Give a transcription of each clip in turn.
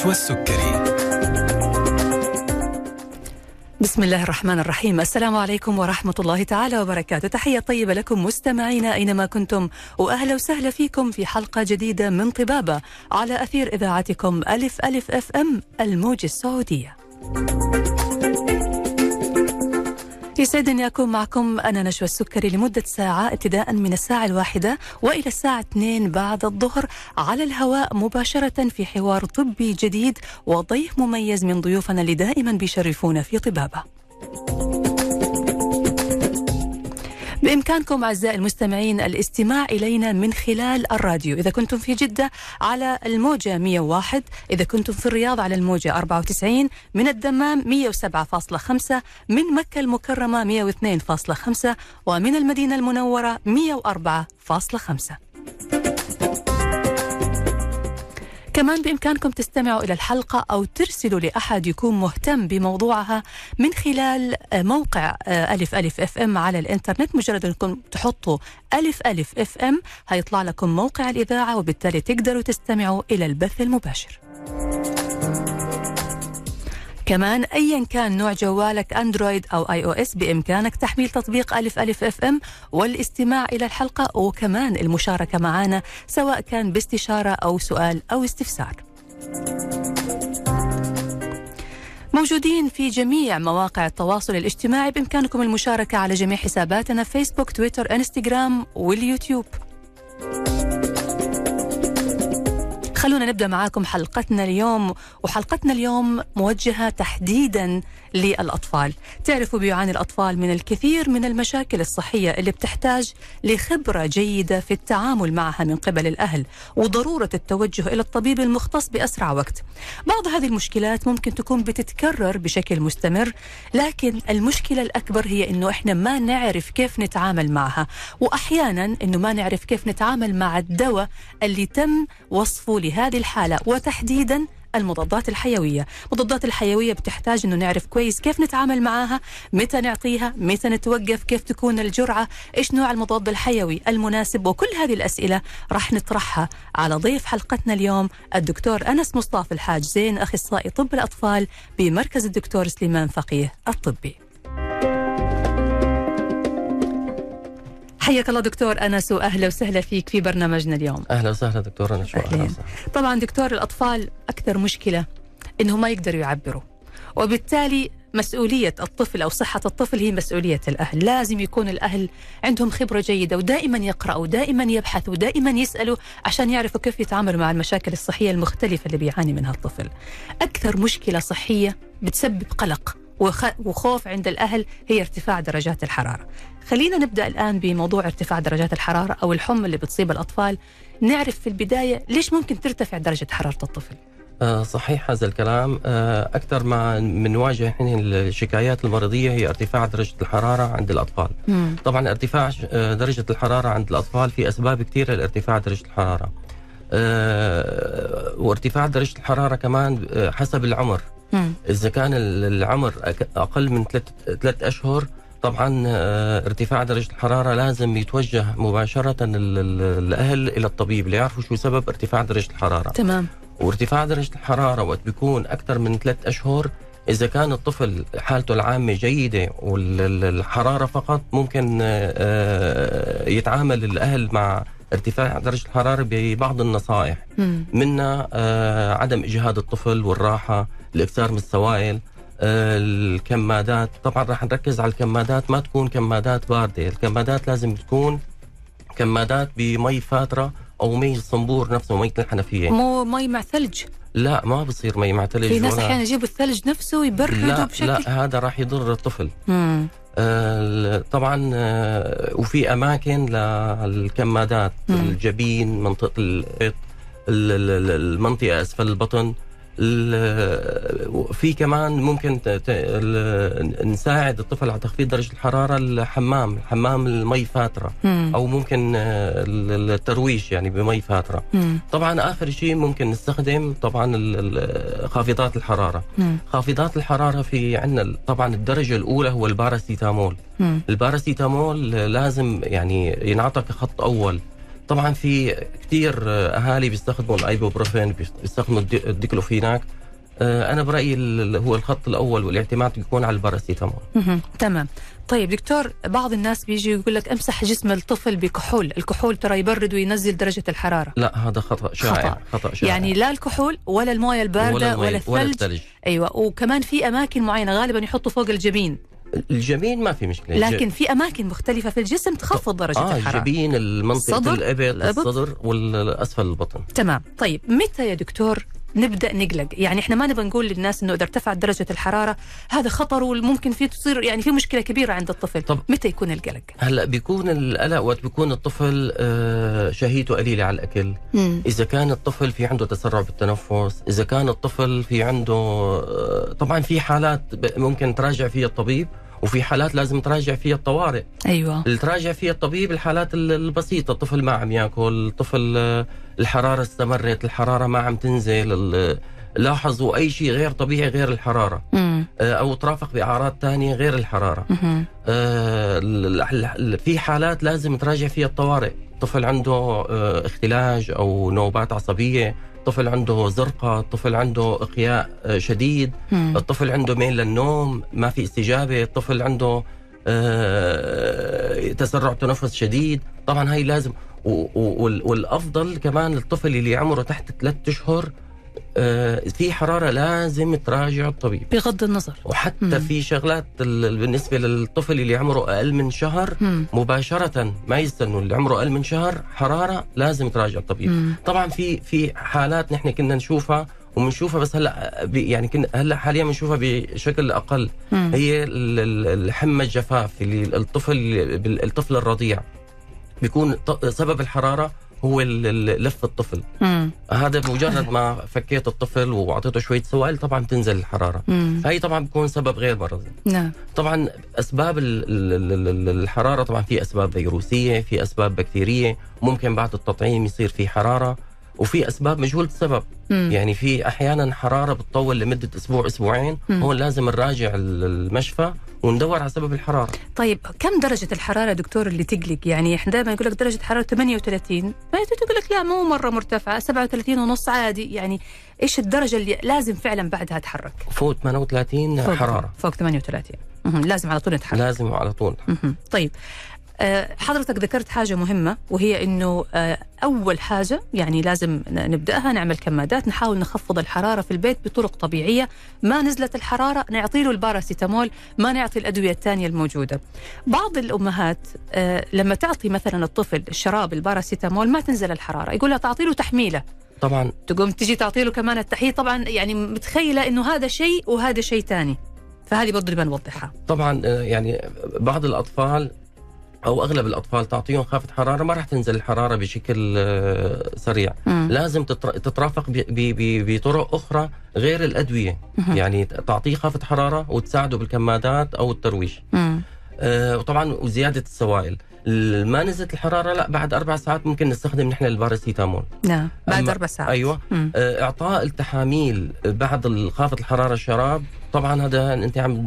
نشوى السكري بسم الله الرحمن الرحيم. السلام عليكم ورحمة الله تعالى وبركاته. تحية طيبة لكم مستمعينا أينما كنتم وأهلا وسهلا فيكم في حلقة جديدة من طبابة على أثير إذاعتكم ألف ألف FM الموج السعودية. يسعدني أكون معكم أنا نشوى السكري لمدة ساعة ابتداء من الساعة الواحدة وإلى الساعة 2 بعد الظهر على الهواء مباشرة في حوار طبي جديد وضيف مميز من ضيوفنا اللي دائما بيشرفونا في طبابة. بإمكانكم أعزائي المستمعين الاستماع إلينا من خلال الراديو. إذا كنتم في جدة على الموجة 101 إذا كنتم في الرياض على الموجة 94 من الدمام 107.5 من مكة المكرمة 102.5 ومن المدينة المنورة 104.5 كمان بإمكانكم تستمعوا إلى الحلقة أو ترسلوا لأحد يكون مهتم بموضوعها من خلال موقع ألف ألف FM على الإنترنت. مجرد أنكم تحطوا ألف ألف FM هيطلع لكم موقع الإذاعة وبالتالي تقدروا تستمعوا إلى البث المباشر. كمان ايا كان نوع جوالك أندرويد أو iOS بإمكانك تحميل تطبيق ألف ألف FM والاستماع إلى الحلقة وكمان المشاركة معنا سواء كان باستشارة أو سؤال أو استفسار. موجودين في جميع مواقع التواصل الاجتماعي بإمكانكم المشاركة على جميع حساباتنا فيسبوك تويتر إنستغرام واليوتيوب. خلونا نبدأ معاكم حلقتنا اليوم وحلقتنا اليوم موجهة تحديدا للأطفال، تعرفوا بيعاني الأطفال من الكثير من المشاكل الصحية اللي بتحتاج لخبرة جيدة في التعامل معها من قبل الأهل، وضرورة التوجه إلى الطبيب المختص بأسرع وقت. بعض هذه المشكلات ممكن تكون بتتكرر بشكل مستمر، لكن المشكلة الأكبر هي إنه إحنا ما نعرف كيف نتعامل معها، واحيانا إنه ما نعرف كيف نتعامل مع الدواء اللي تم وصفه لهذه الحالة وتحديدا المضادات الحيوية. المضادات الحيوية بتحتاج أنه نعرف كويس كيف نتعامل معها متى نعطيها متى نتوقف كيف تكون الجرعة إيش نوع المضاد الحيوي المناسب وكل هذه الأسئلة راح نطرحها على ضيف حلقتنا اليوم الدكتور أنس مصطفى الحاج. زين أخصائي طب الأطفال بمركز الدكتور سليمان فقيه الطبي. حياك الله دكتور أنس وأهلا وسهلا فيك في برنامجنا اليوم. أهلا وسهلا دكتور أنس. طبعا دكتور الأطفال أكثر مشكلة إنهم ما يقدروا يعبروا وبالتالي مسؤولية الطفل أو صحة الطفل هي مسؤولية الأهل لازم يكون الأهل عندهم خبرة جيدة ودائما يقرأوا دائما يبحثوا دائما يسألوا عشان يعرفوا كيف يتعاملوا مع المشاكل الصحية المختلفة اللي بيعاني منها الطفل أكثر مشكلة صحية بتسبب قلق وخوف عند الأهل هي ارتفاع درجات الحرارة. خلينا نبدأ الآن بموضوع ارتفاع درجات الحرارة أو الحمى اللي بتصيب الأطفال. نعرف في البداية ليش ممكن ترتفع درجة حرارة الطفل؟ آه صحيح هذا الكلام. آه أكثر ما بنواجه الشكايات المرضية هي ارتفاع درجة الحرارة عند الأطفال. مم. طبعا ارتفاع درجة الحرارة عند الأطفال في أسباب كثيرة لارتفاع درجة الحرارة. آه وارتفاع درجة الحرارة كمان حسب العمر. مم. إذا كان العمر أقل من ثلاث أشهر طبعا ارتفاع درجة الحرارة لازم يتوجه مباشرة الأهل إلى الطبيب ليعرفوا شو سبب ارتفاع درجة الحرارة تمام وارتفاع درجة الحرارة وقت بيكون أكثر من ثلاث أشهر إذا كان الطفل حالته العامة جيدة والحرارة فقط ممكن يتعامل الأهل مع ارتفاع درجة الحرارة ببعض النصائح. منها عدم إجهاد الطفل والراحة الإكثار من السوائل الكمادات. طبعا راح نركز على الكمادات ما تكون كمادات باردة. الكمادات لازم تكون كمادات بمي فاترة أو مي الصنبور نفسه مي الحنفية. مو مي مع ثلج؟ لا ما بصير مي مع ثلج في ناس أحيانا يجيبوا الثلج نفسه ويبردوا لا بشكل لا هذا راح يضر الطفل. مم. آه، طبعا آه، وفي أماكن للكمادات. الجبين منطقة الإط، ال- ال- ال- المنطقة أسفل البطن. ال- في كمان ممكن نساعد الطفل على تخفيض درجة الحرارة الحمام الحمام المي فاترة مم. أو ممكن آه، ال- الترويش يعني بمي فاترة مم. طبعا آخر شيء ممكن نستخدم طبعا خافضات الحرارة مم. خافضات الحرارة في عندنا طبعا الدرجة الأولى هو الباراسيتامول. الباراسيتامول لازم يعني ينعطى كخط أول طبعا في كثير أهالي بيستخدموا الأيبوبروفين بيستخدموا الدي- الديكلوفيناك. آه، أنا برأيي هو الخط الأول والاعتماد بيكون على الباراسيتامول. تمام. طيب دكتور بعض الناس بيجي يقول لك امسح جسم الطفل بكحول. الكحول ترى يبرد وينزل درجة الحرارة. لا هذا خطأ شائع خطأ. شائع. يعني لا الكحول ولا الموية الباردة ولا, المي- ولا ولا الثلج. الثلج. أيوه. وكمان في أماكن معينة غالبا يحطوا فوق الجبين. الجبين ما في مشكلة. لكن في أماكن مختلفة في الجسم تخفض درجة آه الحرارة. الجبين المنطقة الصدر، الابط. الصدر والأسفل البطن. تمام. طيب متى يا دكتور نبدأ نقلق. يعني إحنا ما نبغى نقول للناس إنه إذا ارتفعت درجة الحرارة هذا خطر وممكن في تصير يعني في مشكلة كبيرة عند الطفل. طب- متى يكون القلق؟ هلا بيكون القلق وقت بيكون الطفل آه، شهيته قليله على الأكل. مم. إذا كان الطفل في عنده تسرع بالتنفس إذا كان الطفل في عنده آه، طبعا في حالات ممكن تراجع فيها الطبيب وفي حالات لازم تراجع فيها الطوارئ. أيوه. اللي تراجع فيها الطبيب الحالات ال- البسيطة الطفل ما عم ياكل الطفل الحرارة استمرت الحرارة ما عم تنزل لاحظوا أي شيء غير طبيعي غير الحرارة مم. آه، أو ترافق بأعراض تانية غير الحرارة مهم. آه، في حالات لازم تراجع فيها الطوارئ طفل عنده آه، اختلاج أو نوبات عصبية طفل عنده زرقة طفل عنده إقياء آه، شديد مم. الطفل عنده ميل للنوم ما في استجابة الطفل عنده آه، تسرع تنفس شديد طبعا هاي لازم و- و- وال- والأفضل كمان الطفل اللي عمره تحت ثلاثة أشهر آه، في حرارة لازم تراجع الطبيب بغض النظر وحتى مم. في شغلات ال- بالنسبة للطفل اللي عمره أقل من شهر مم. مباشرة ما يستنوا اللي عمره أقل من شهر حرارة لازم تراجع الطبيب مم. طبعا في في حالات نحن كنا نشوفها وبنشوفها بس هلأ يعني كنا هلأ حاليا بنشوفها بشكل أقل مم. هي ال- ال- الحمى الجفاف اللي الطفل الطفل الرضيع بيكون سبب الحرارة هو لف الطفل. مم. هذا بمجرد ما فكيت الطفل وأعطيته شوية سوائل طبعا تنزل الحرارة. مم. هاي طبعا بيكون سبب غير مرضي نعم. طبعا أسباب ال- ال- ال- ال- الحرارة طبعا في أسباب فيروسية في أسباب بكتيرية ممكن بعد التطعيم يصير في حرارة. وفي أسباب مجهول السبب مم. يعني في أحيانا حرارة بتطول لمدة أسبوع أسبوعين مم. هون لازم نراجع ال- المشفى وندور على سبب الحرارة طيب كم درجة الحرارة دكتور اللي تقلق؟ يعني إحنا دائما يقول لك درجة حرارة 38 بعدين تقول لك لا مو مرة مرتفعة 37 ونص عادي يعني إيش الدرجة اللي لازم فعلا بعدها اتحرك؟ فوق 38 فوق حرارة فوق 38 مهم. لازم على طول نتحرك لازم على طول. طيب حضرتك ذكرت حاجة مهمة وهي إنه آه، أول حاجة يعني لازم ن- نبدأها نعمل كمادات نحاول نخفض الحرارة في البيت بطرق طبيعية. ما نزلت الحرارة نعطي له الباراسيتامول ما نعطي الأدوية الثانية الموجودة. بعض الأمهات آه، لما تعطي مثلا الطفل الشراب الباراسيتامول ما تنزل الحرارة يقول لها تعطي له تحميلة. طبعا. تقوم تجي تعطي له كمان التحميلة طبعا يعني متخيلة إنه هذا شيء وهذا شيء ثاني. فهذه برضه نبغى نوضحها طبعا آه، يعني بعض الأطفال أو أغلب الأطفال تعطيهم خافه حرارة ما راح تنزل الحرارة بشكل آه، سريع مم. لازم تتر- تترافق بطرق أخرى غير الأدوية مهم. يعني تعطيه خافه حرارة وتساعده بالكمادات أو الترويش مم. آه، وطبعا وزيادة السوائل ال- ما نزلت الحرارة لا بعد أربع ساعات ممكن نستخدم نحن الباراسيتامول نعم بعد أربع ساعات أيوه مم. آه، إعطاء التحاميل بعد خافض الحرارة الشراب طبعا هذا أنت عم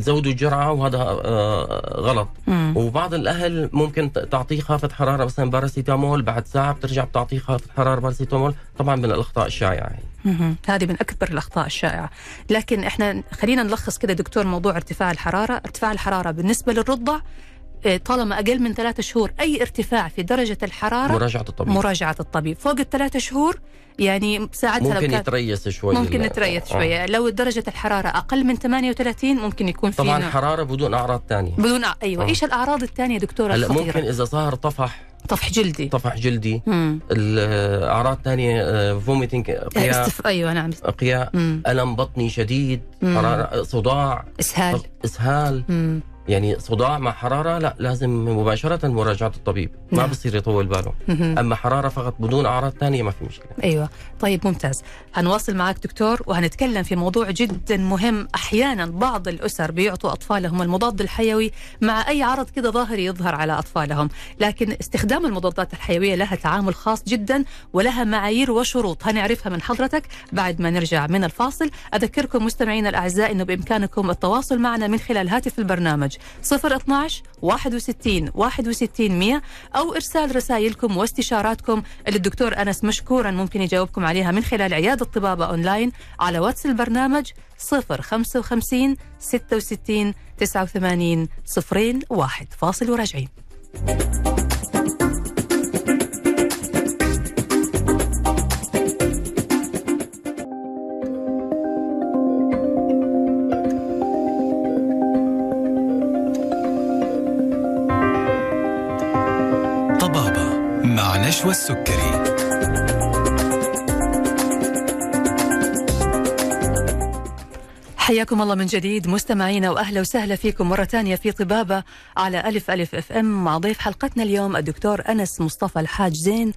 تزودوا الجرعه وهذا آه، غلط. مم. وبعض الأهل ممكن تعطيه خافض حرارة مثلا باراسيتامول بعد ساعة بترجع بتعطيه خافض حرارة باراسيتامول. طبعا من الأخطاء الشائعة هي. هذه من أكبر الأخطاء الشائعة. لكن إحنا خلينا نلخص كده دكتور موضوع ارتفاع الحرارة. ارتفاع الحرارة بالنسبة للرضع طالما أقل من ثلاثة شهور أي ارتفاع في درجة الحرارة مراجعة الطبيب. مراجعة الطبيب. فوق الثلاثة شهور يعني ساعتها ممكن كان يتريث شوي ممكن نتريث آه. شوية. لو درجة الحرارة أقل من 38 ممكن يكون في طبعا حرارة بدون أعراض ثانية بدون أيوه. آه. إيش الأعراض الثانية دكتورة هلأ ممكن إذا ظهر طفح. طفح جلدي. طفح جلدي. الاعراض ثانية vomiting اقياء استف... أيوه نعم. اقياء مم. ألم بطني شديد. مم. حرارة صداع. إسهال. إسهال. مم. يعني صداع مع حرارة لا لازم مباشرة مراجعة الطبيب. ما نعم. بصير يطول باله. أما حرارة فقط بدون أعراض ثانية ما في مشكلة. أيوه. طيب ممتاز. هنواصل معك دكتور وهنتكلم في موضوع جدا مهم. أحيانا بعض الأسر بيعطوا أطفالهم المضاد الحيوي مع أي عرض كده ظاهري يظهر على أطفالهم. لكن استخدام المضادات الحيوية لها تعامل خاص جدا ولها معايير وشروط. هنعرفها من حضرتك. بعد ما نرجع من الفاصل أذكركم مستمعينا الأعزاء إنه بإمكانكم التواصل معنا من خلال هاتف البرنامج. البرنامج 012 61 61 100 أو إرسال رسائلكم واستشاراتكم اللي الدكتور أنس مشكورا. ممكن يجاوبكم عليها من خلال عيادة طبابة أونلاين على واتس البرنامج 055 66 89 صفرين واحد. فاصل وراجعين مع نشوى السكري. حياكم الله من جديد مستمعينا وأهلا وسهلا فيكم مرة ثانية في طبابة على ألف ألف أف أم مع ضيف حلقتنا اليوم الدكتور أنس مصطفى الحاج زين.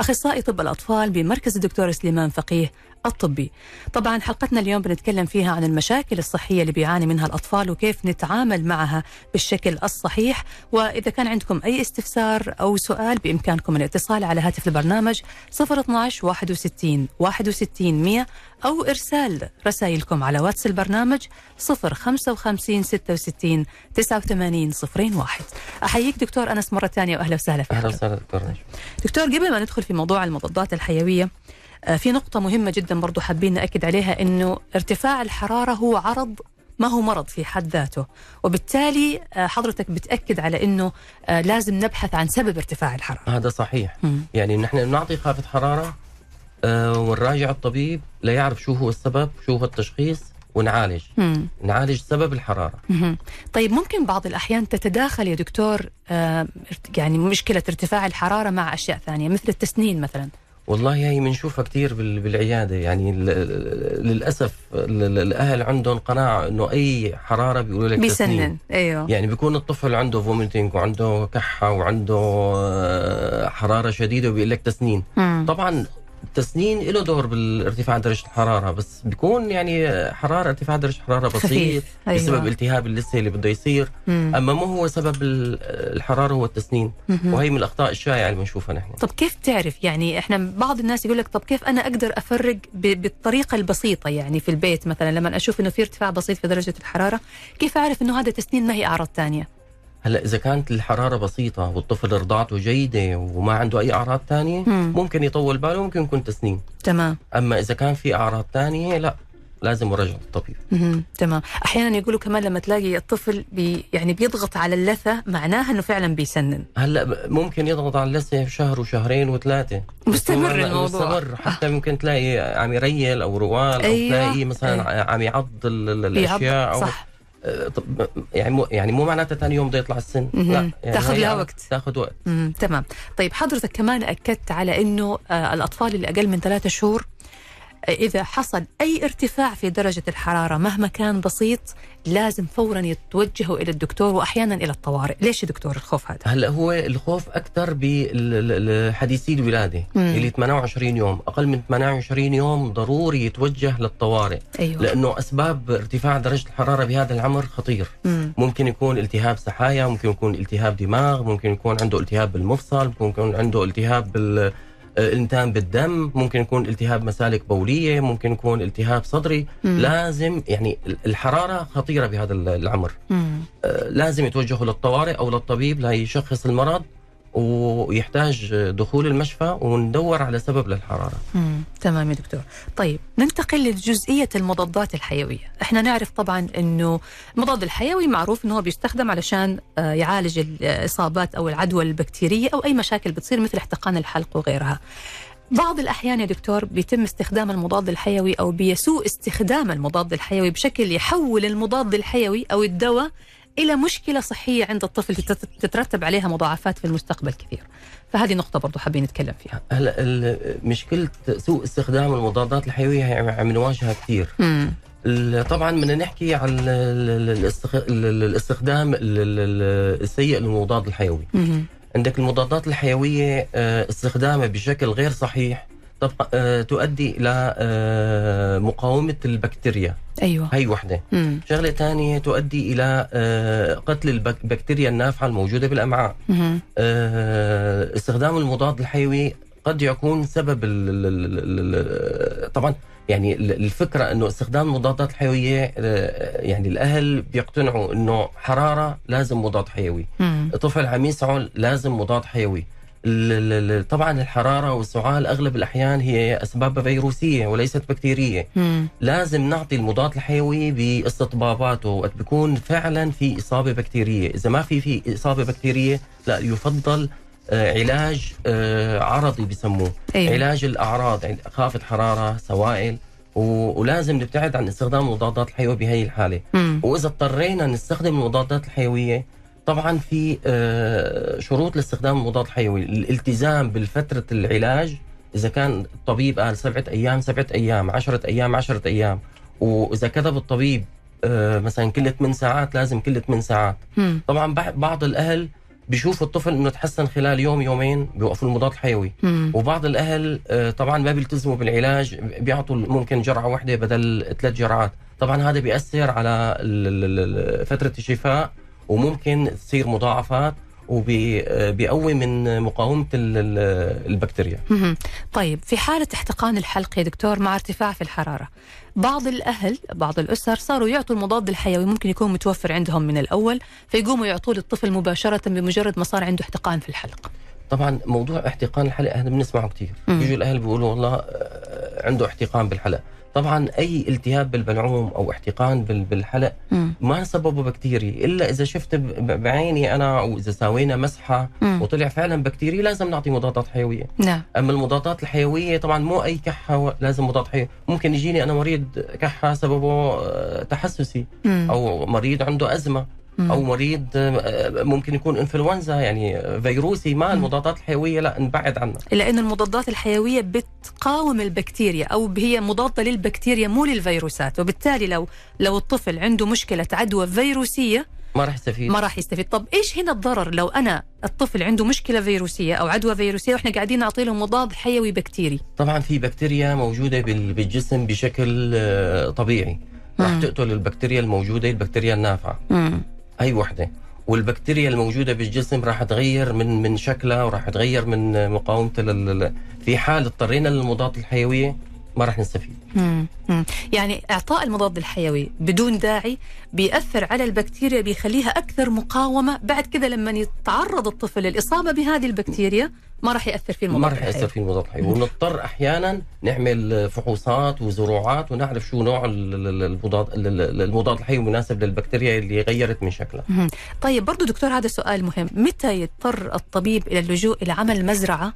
أخصائي طب الأطفال بمركز الدكتور سليمان فقيه الطبي. طبعا حلقتنا اليوم بنتكلم فيها عن المشاكل الصحية اللي بيعاني منها الأطفال وكيف نتعامل معها بالشكل الصحيح. وإذا كان عندكم أي استفسار أو سؤال بإمكانكم الاتصال على هاتف البرنامج 012 61 61 100 أو إرسال رسائلكم على واتس البرنامج 055 66 89 01 أحييك دكتور أنس مرة ثانية وأهلا وسهلا فيك. أهلا وسهلا دكتور دكتور قبل ما ندخل في موضوع المضادات الحيوية. آه، في نقطة مهمة جدا برضو حابين نأكد عليها أنه ارتفاع الحرارة هو عرض ما هو مرض في حد ذاته. وبالتالي آه، حضرتك بتأكد على أنه آه، لازم نبحث عن سبب ارتفاع الحرارة. هذا صحيح. مم. يعني نحن بنعطي خافة حرارة ونراجع الطبيب ليعرف شو هو السبب شو هو التشخيص. ونعالج مم. نعالج سبب الحرارة مهم. طيب ممكن بعض الأحيان تتداخل يا دكتور آه، يعني مشكلة ارتفاع الحرارة مع أشياء ثانية مثل التسنين مثلا والله هي بنشوفها كثير بال- بالعيادة يعني ل- ل- للأسف ال- ال- الأهل عندهم قناعة إنه أي حرارة بيقولوا لك تسنين. بيسنن أيوه يعني بيكون الطفل عنده فوميتنج وعنده كحة وعنده آه، حرارة شديدة وبيقول لك تسنين مم. طبعا التسنين له دور بالارتفاع درجة الحرارة بس بيكون يعني حرارة ارتفاع درجة الحرارة بسيط أيوة. بسبب التهاب اللثة اللي بده يصير مم. أما مو هو سبب ال- الحرارة هو التسنين مهم. وهي من الأخطاء الشائعة اللي بنشوفها نحن طب كيف تعرف يعني إحنا بعض الناس يقول لك طب كيف أنا أقدر أفرق بالطريقة البسيطة يعني في البيت مثلا لما أشوف إنه في ارتفاع بسيط في درجة الحرارة كيف أعرف إنه هذا تسنين ما هي أعراض ثانية هلا إذا كانت الحرارة بسيطة والطفل رضاعته جيدة وما عنده أي أعراض تانية مم. ممكن يطول باله ممكن يكون تسنين تمام. أما إذا كان في أعراض تانية لا لازم مراجعة الطبيب. تمام. أحيانا يقولوا كمان لما تلاقي الطفل بي يعني بيضغط على اللثة معناها إنه فعلا بيسنن. هلا ممكن يضغط على اللثة شهر وشهرين وثلاثة. مستمر الموضوع. مستمر. حتى ممكن تلاقي عم يريل أو روال أو أيوة. تلاقي مثلا عم يعض الأشياء صح. آه، يعني مو يعني مو معناتها ثاني يوم بده يطلع السن. لا يعني تاخذ لها عم وقت. تاخذ وقت. تمام طيب حضرتك كمان أكدت على إنه آه الأطفال اللي أقل من ثلاثة شهور إذا حصل أي ارتفاع في درجة الحرارة مهما كان بسيط لازم فورا يتوجهوا إلى الدكتور واحيانا إلى الطوارئ. ليش يا دكتور الخوف هذا؟ هلا هو الخوف أكثر بحديثي الولاده مم. اللي 28 يوم. أقل من 28 يوم ضروري يتوجه للطوارئ. أيوه. لأنه أسباب ارتفاع درجة الحرارة بهذا العمر خطير. مم. ممكن يكون التهاب سحايا ممكن يكون التهاب دماغ ممكن يكون عنده التهاب بالمفصل ممكن يكون عنده التهاب بال التهاب بالدم ممكن يكون التهاب مسالك بولية ممكن يكون التهاب صدري مم. لازم يعني الحرارة خطيرة بهذا العمر مم. آه، لازم يتوجهوا للطوارئ أو للطبيب ليشخص المرض ويحتاج دخول المشفى وندور على سبب للحرارة. مم. تمام يا دكتور. طيب ننتقل لجزئية المضادات الحيوية. إحنا نعرف طبعا إنه المضاد الحيوي معروف إنه هو بيستخدم علشان آه، يعالج الإصابات أو العدوى البكتيرية أو أي مشاكل بتصير مثل احتقان الحلق وغيرها. بعض الأحيان يا دكتور بيتم استخدام المضاد الحيوي أو بيسوء استخدام المضاد الحيوي بشكل يحول المضاد الحيوي أو الدواء إلى مشكلة صحية عند الطفل تت- تترتب عليها مضاعفات في المستقبل كثير. فهذه نقطة برضو حابين نتكلم فيها. هلا مشكلة سوء استخدام المضادات الحيوية هي عم نواجهها كثير. مم. طبعا بدنا نحكي عن ال- ال- الاستخ- ال- الاستخدام ال- ال- السيء للمضاد الحيوي. مم. عندك المضادات الحيوية آه، استخدامها بشكل غير صحيح. آه، تؤدي إلى آه، مقاومة البكتيريا أيوة هي وحدة مم. شغلة ثانية تؤدي إلى آه، قتل البك- البكتيريا النافعة الموجودة بالأمعاء مم. استخدام المضاد الحيوي قد يكون سبب طبعا يعني ال- الفكرة إنه استخدام المضادات الحيوية يعني الأهل بيقتنعوا إنه حرارة لازم مضاد حيوي مم. طفل عم يسعل لازم مضاد حيوي طبعا الحرارة والسعال أغلب الأحيان هي اسبابها فيروسية وليست بكتيرية مم. لازم نعطي المضاد الحيوي باستطباباته وقت بيكون فعلا في إصابة بكتيرية إذا ما في في إصابة بكتيرية لا يفضل آه، علاج آه، عرضي بسموه أيوة. علاج الأعراض يعني خافه حرارة سوائل و- ولازم نبتعد عن استخدام المضادات الحيوية بهي الحالة مم. وإذا اضطرينا نستخدم المضادات الحيوية طبعا في آه، شروط لاستخدام المضاد الحيوي. الالتزام بالفترة العلاج إذا كان الطبيب قال سبعة أيام سبعة أيام عشرة أيام عشرة أيام وإذا كتب الطبيب آه، مثلا كل 8 ساعات لازم كل 8 ساعات. طبعا بع- بعض الأهل بيشوفوا الطفل إنه تحسن خلال يوم يومين بيوقفوا المضاد الحيوي. مم. وبعض الأهل آه، طبعا ما بيلتزموا بالعلاج بيعطوا ممكن جرعة واحدة بدل ثلاث جرعات. طبعا هذا بيأثر على فترة الشفاء. وممكن تصير مضاعفات وبيقوي من مقاومة ال- ال- البكتيريا. طيب في حالة احتقان الحلق يا دكتور مع ارتفاع في الحرارة بعض الأهل بعض الأسر صاروا يعطوا المضاد الحيوي ممكن يكون متوفر عندهم من الأول فيقوموا يعطوه للطفل مباشرة بمجرد ما صار عنده احتقان في الحلق طبعا موضوع احتقان الحلق إحنا بنسمعه كثير. بيجوا الأهل بيقولوا والله آه، عنده احتقان بالحلق طبعا أي التهاب بالبلعوم أو احتقان بال- بالحلق مم. ما سببه بكتيري إلا إذا شفت بعيني أنا أو إذا سوينا مسحة مم. وطلع فعلا بكتيري لازم نعطي مضادات حيوية نعم أما المضادات الحيوية طبعا مو أي كحة لازم مضاد حيوي ممكن يجيني أنا مريض كحة سببه آه، تحسسي مم. أو مريض عنده أزمة. أو مريض آه، ممكن يكون إنفلونزا يعني فيروسي ما المضادات الحيوية لا نبعد عنها لأن المضادات الحيوية بتقاوم البكتيريا أو هي مضادة للبكتيريا مو للفيروسات. وبالتالي لو لو الطفل عنده مشكلة عدوى فيروسية ما راح يستفيد. ما راح يستفيد. طب إيش هنا الضرر؟ لو أنا الطفل عنده مشكلة فيروسية أو عدوى فيروسية وإحنا قاعدين نعطي له مضاد حيوي بكتيري. طبعا في بكتيريا موجودة بال- بالجسم بشكل آه، طبيعي. راح. تقتل البكتيريا الموجودة البكتيريا النافعة. هي وحدة. والبكتيريا الموجودة بالجسم راح تغير من من شكلها وراح تغير من مقاومتها لل... في حال اضطرينا للمضادات الحيوية ما راح نستفيد. مم. مم. يعني إعطاء المضاد الحيوي بدون داعي بيأثر على البكتيريا بيخليها أكثر مقاومة بعد كذا لما يتعرض الطفل للإصابة بهذه البكتيريا ما راح يأثر فيه المضاد ما راح يأثر الحيوي. في المضاد الحيوي ونضطر أحيانا نعمل فحوصات وزروعات ونعرف شو نوع ال- ال- المضاد ال- ال- المضاد الحيوي المناسب للبكتيريا اللي غيرت من شكلها. طيب برضو دكتور هذا سؤال مهم متى يضطر الطبيب إلى اللجوء إلى عمل مزرعة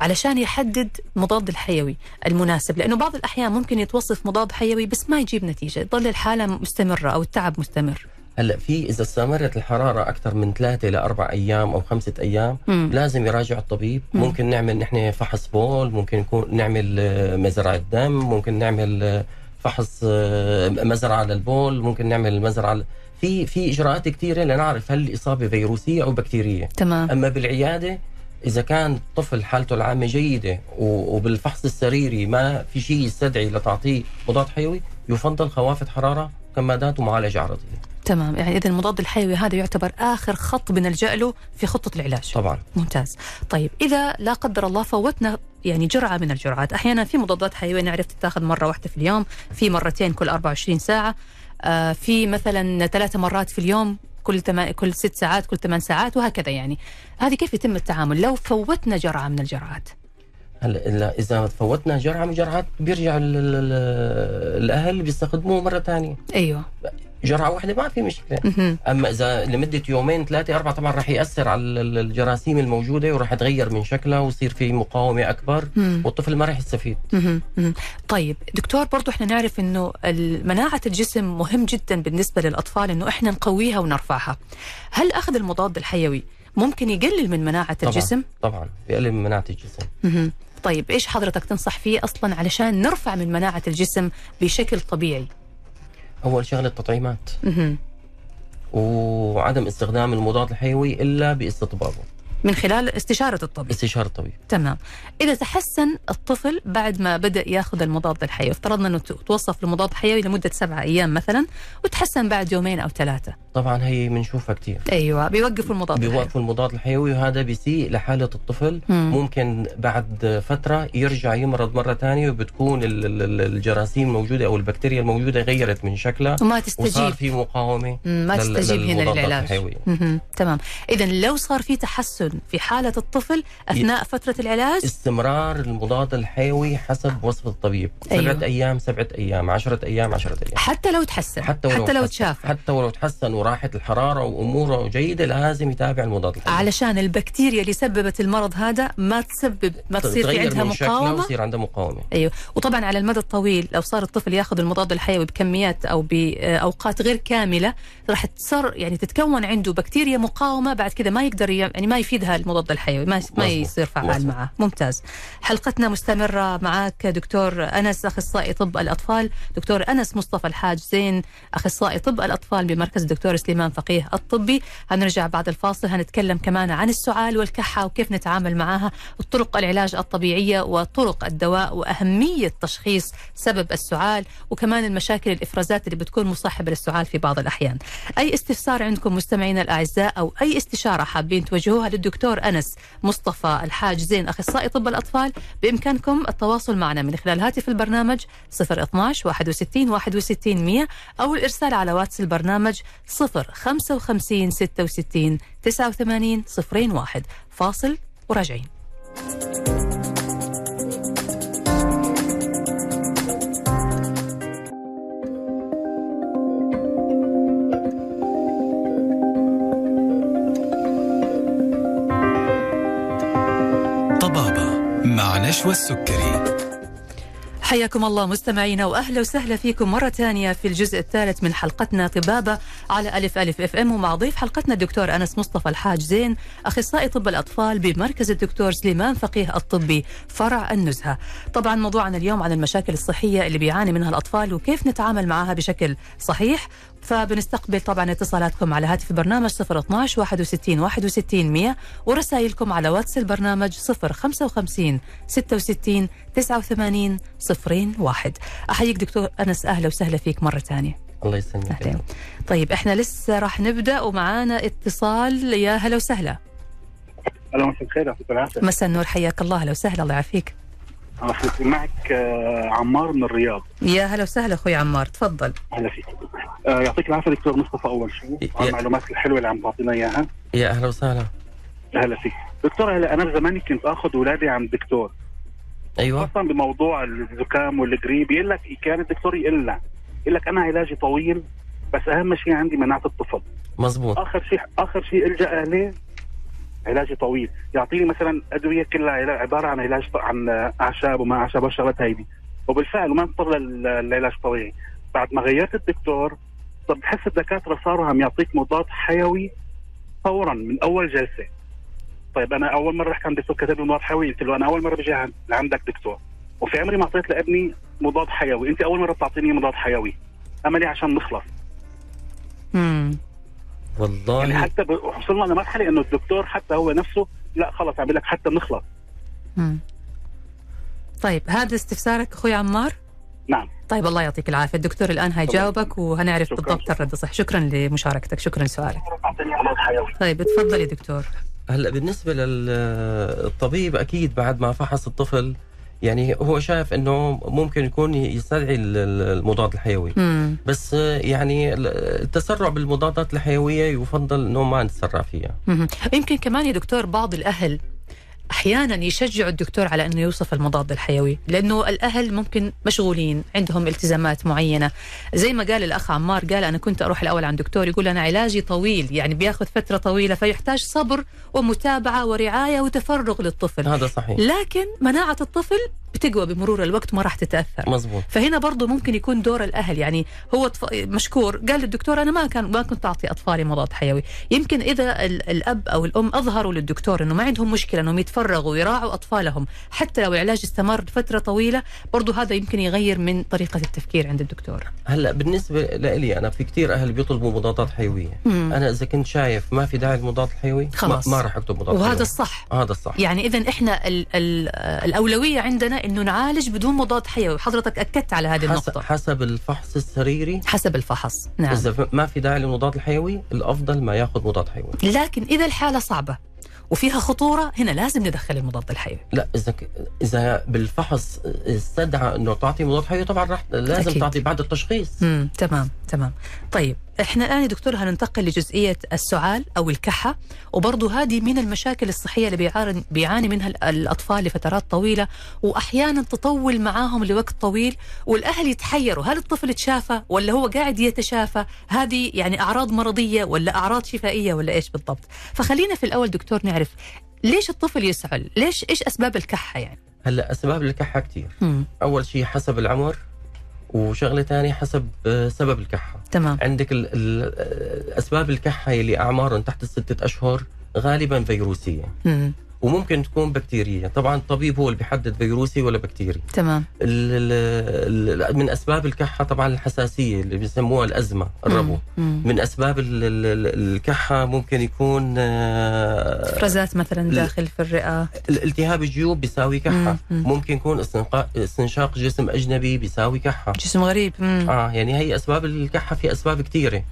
علشان يحدد مضاد الحيوي المناسب لأنه بعض الأحيان ممكن يتوصف مضاد حيوي بس ما يجيب نتيجة. تظل الحالة مستمرة أو التعب مستمر. هلا في إذا استمرت الحرارة أكثر من ثلاثة لاربع أيام أو خمسة أيام مم. لازم يراجع الطبيب. مم. ممكن نعمل نحن فحص بول ممكن يكون نعمل آه، مزرعة دم ممكن نعمل آه، فحص آه، مزرعة للبول ممكن نعمل مزرعة في في إجراءات كثيرة لنعرف هل الإصابة فيروسية أو بكتيرية. تمام. أما بالعيادة إذا كان الطفل حالته العامة جيدة وبالفحص السريري ما في شيء يستدعي لتعطيه مضاد حيوي يفضل خوافة حرارة كمادات ومعالجه عرضية. تمام يعني إذا المضاد الحيوي هذا يعتبر آخر خط بنلجأ له في خطة العلاج. طبعا. ممتاز. طيب إذا لا قدر الله فوتنا يعني جرعة من الجرعات. أحيانا في مضادات حيوية نعرف تتاخذ مرة واحدة في اليوم في مرتين كل 24 ساعة. آه في مثلا ثلاثة مرات في اليوم كل تما... كل ست ساعات كل ثمان ساعات وهكذا يعني. هذه كيف يتم التعامل؟ لو فوتنا جرعة من الجرعات. هلا إذا فوتنا جرعة من جرعات بيرجع ال- ال- ال- الأهل بيستخدموه مرة ثانية. أيوه. جرعة واحدة ما في مشكلة. أما إذا لمدة يومين ثلاثة أربعة طبعا راح يأثر على ال- الجراثيم الموجودة وراح تغير من شكلها ويصير في مقاومة أكبر. والطفل ما راح يستفيد. طيب دكتور برضو إحنا نعرف إنه مناعة الجسم مهم جدا بالنسبة للأطفال إنه إحنا نقويها ونرفعها هل أخذ المضاد الحيوي ممكن يقلل من مناعة طبعا الجسم؟ طبعا بيقلل من مناعة الجسم. طيب إيش حضرتك تنصح فيه أصلا علشان نرفع من مناعة الجسم بشكل طبيعي؟ أول شغلة التطعيمات. وعدم استخدام المضاد الحيوي إلا بإستطبابه من خلال استشارة الطبيب. استشارة الطبيب. تمام. إذا تحسن الطفل بعد ما بدأ ياخذ المضاد الحيوي افترضنا إنه توصف لمضاد حيوي لمدة سبعة أيام مثلا وتحسن بعد يومين أو ثلاثة. طبعا هي بنشوفها كثير أيوه بيوقفوا المضاد الحيوي. بيوقفوا المضاد الحيوي وهذا بيسيء لحالة الطفل. مم. ممكن بعد فترة يرجع يمرض مرة ثانية وبتكون ال- ال- ال- الجراثيم الموجودة أو البكتيريا الموجودة غيرت من شكلها وما وصار تستجيب في مقاومة مم، ما تستجيب هنا للعلاج. تمام. اذا لو صار في تحسن في حالة الطفل أثناء فترة العلاج؟ استمرار المضاد الحيوي حسب وصف الطبيب. سبعة أيام سبعة أيام عشرة أيام عشرة أيام. حتى لو تحسن حتى ولو حتى لو تشافى. حتى ولو تحسن وراحت الحرارة وأموره جيدة لازم يتابع المضاد الحيوي. علشان البكتيريا اللي سببت المرض هذا ما تسبب ما تصير في عندها مقاومة؟ ويصير عندها مقاومة. أيوه. وطبعا على المدى الطويل لو صار الطفل ياخذ المضاد الحيوي بكميات أو بأوقات غير كاملة راح تصير يعني تتكون عنده بكتيريا مقاومة بعد كذا ما يقدر يعني ما يفيدها المضاد الحيوي ما ما. يصير فعال. معه ممتاز حلقتنا مستمرة معك دكتور أنس أخصائي طب الأطفال دكتور أنس مصطفى الحاج زين أخصائي طب الأطفال بمركز الدكتور سليمان فقيه الطبي هنرجع بعد الفاصل هنتكلم كمان عن السعال والكحة وكيف نتعامل معها وطرق العلاج الطبيعية وطرق الدواء وأهمية تشخيص سبب السعال وكمان المشاكل الإفرازات اللي بتكون مصاحبة للسعال في بعض الأحيان. أي استفسار عندكم مستمعينا الأعزاء أو أي استشارة حابين توجهوها للدكتور أنس مصطفى الحاج زين أخصائي طب الأطفال بإمكانكم التواصل معنا من خلال هاتف البرنامج 012 61 61 100 أو الإرسال على واتس البرنامج 055 66 89 01 فاصل وراجعين. مع نشوى السكري. حياكم الله مستمعينا وأهلا وسهلا فيكم مرة ثانية في الجزء الثالث من حلقتنا طبابة على ألف ألف إف إم. ومع ضيف حلقتنا الدكتور أنس مصطفى الحاج زين أخصائي طب الأطفال بمركز الدكتور سليمان فقيه الطبي فرع النزهة. طبعا موضوعنا اليوم عن المشاكل الصحية اللي بيعاني منها الأطفال وكيف نتعامل معها بشكل صحيح. فبنستقبل طبعا اتصالاتكم على هاتف البرنامج 012 61 61 100 ورسائلكم على واتس البرنامج 055 66 89 01 أحييك دكتور أنس أهلا وسهلا فيك مرة ثانية. الله يسلمك أهلا. طيب إحنا لسه راح نبدأ ومعانا اتصال. يا هلا وسهلا. أهلا مساء الخير يعطيك العافية. مساء النور حياك الله. هلا وسهلا الله يعافيك. معك آه، عمار من الرياض. يا هلا وسهلا أخوي عمار تفضل. أهلا فيك. آه، يعطيك العافية دكتور مصطفى أول شيء على المعلومات الحلوة اللي عم تعطينا إياها. يا أهلا وسهلا. أهلا فيك. دكتور هلا أنا زمان كنت آخذ اولادي عند الدكتور أيوه. خاصة بموضوع الزكام والقريب يقول لك كان الدكتور يقول لنا يقول لك أنا علاجي طويل بس أهم شيء عندي مناعة الطفل. مزبوط. آخر شيء آخر شيء الجا عليه علاجي طويل. يعطيني مثلا ادويه كلها عبارة عن علاج عن أعشاب وما أعشاب والشغلات هيدي. وبالفعل وما اضطر لل- للعلاج الطبيعي بعد ما غيرت الدكتور صار بتحس الدكاترة صاروا عم يعطيك مضاد حيوي فورا من أول جلسة. طيب أنا أول مرة رحت عند دكتور كتب لي مضاد حيوي قلت له أنا أول مرة بجي عند- لعندك دكتور. وفي عمري ما أعطيت لابني مضاد حيوي. أنت أول مرة بتعطيني مضاد حيوي. املي عشان نخلص. امم والله. يعني حتى وصلنا لمرحله إنه الدكتور حتى هو نفسه لا خلص عم لك حتى بنخلص مم. طيب هذا استفسارك أخوي عمار؟ نعم. طيب الله يعطيك العافية. الدكتور الآن هيجاوبك وهنعرف شكراً. بالضبط الرد الصح. شكرا لمشاركتك شكرا حيوي طيب تفضل يا دكتور. هلا بالنسبة للطبيب أكيد بعد ما فحص الطفل يعني هو شايف إنه ممكن يكون يستدعي ال- ال- المضاد الحيوي مم. بس يعني التسرع بالمضادات الحيوية يفضل إنه ما نتسرع فيها مهم. يمكن كمان يا دكتور بعض الأهل أحيانا يشجعوا الدكتور على إنه يوصف المضاد الحيوي لأنه الأهل ممكن مشغولين عندهم التزامات معينة. زي ما قال الأخ عمار قال أنا كنت أروح الأول عند دكتور يقول أنا علاجي طويل يعني بياخذ فترة طويلة فيحتاج صبر ومتابعة ورعاية وتفرغ للطفل. هذا صحيح. لكن مناعة الطفل بتقوى بمرور الوقت ما راح تتأثر مزبوط فهنا برضه ممكن يكون دور الأهل يعني هو. مشكور قال للدكتور أنا ما كان ما كنت أعطي أطفالي مضاد حيوي يمكن إذا ال... الأب أو الأم أظهروا للدكتور إنه ما عندهم مشكلة إنهم يتفرغوا ويراعوا أطفالهم حتى لو العلاج استمر فتره طويلة برضه هذا يمكن يغير من طريقة التفكير عند الدكتور هلا بالنسبة لي أنا في كثير أهل بيطلبوا مضادات حيوية مم. أنا إذا كنت شايف ما في داعي للمضاد الحيوي خلاص. ما, ما راح اكتب مضاد وهذا حيوي. الصح هذا الصح يعني إذا إحنا ال ال الأولوية عندنا إنه نعالج بدون مضاد حيوي. حضرتك أكدت على هذه حسب, النقطة. حسب الفحص السريري. حسب الفحص نعم. إذا ما في داعي للمضاد الحيوي الأفضل ما يأخذ مضاد حيوي. لكن إذا الحالة صعبة وفيها خطورة هنا لازم ندخل المضاد الحيوي. لا إذا. إذا بالفحص استدعى إنه تعطي مضاد حيوي طبعا راح لازم أكيد. تعطي بعد التشخيص. امم تمام تمام. طيب إحنا الآن يا دكتور هننتقل لجزئية السعال أو الكحة وبرضه هذه من المشاكل الصحية اللي بيعاني بيعاني منها ال- الأطفال لفترات طويلة وأحيانا تطول معاهم لوقت طويل والأهل يتحيروا. هل الطفل تشافى ولا هو قاعد يتشافى؟ هذه يعني أعراض مرضية ولا أعراض شفائية ولا إيش بالضبط؟ فخلينا في الأول دكتور نعرف ليش الطفل يسعل؟ ليش إيش أسباب الكحة يعني؟ هلأ أسباب الكحة كثير. أول شيء حسب العمر وشغلة ثانية حسب آه، سبب الكحة. تمام. عندك ال ال آه، أسباب الكحة اللي أعمارهم تحت الستة أشهر غالبا فيروسية. مم. وممكن تكون بكتيريه طبعا الطبيب هو اللي بيحدد فيروسي ولا بكتيري. تمام. ال ال ال من أسباب الكحة طبعا الحساسية اللي بيسموها الأزمة الربو. مم. من أسباب ال- ال- ال- الكحة ممكن يكون آه، افرازات مثلا داخل في الرئة. الالتهاب الجيوب بيساوي كحة. مم، مم. ممكن يكون استنشاق جسم أجنبي بيساوي كحة. جسم غريب. مم. آه يعني هي أسباب الكحة في أسباب كثيره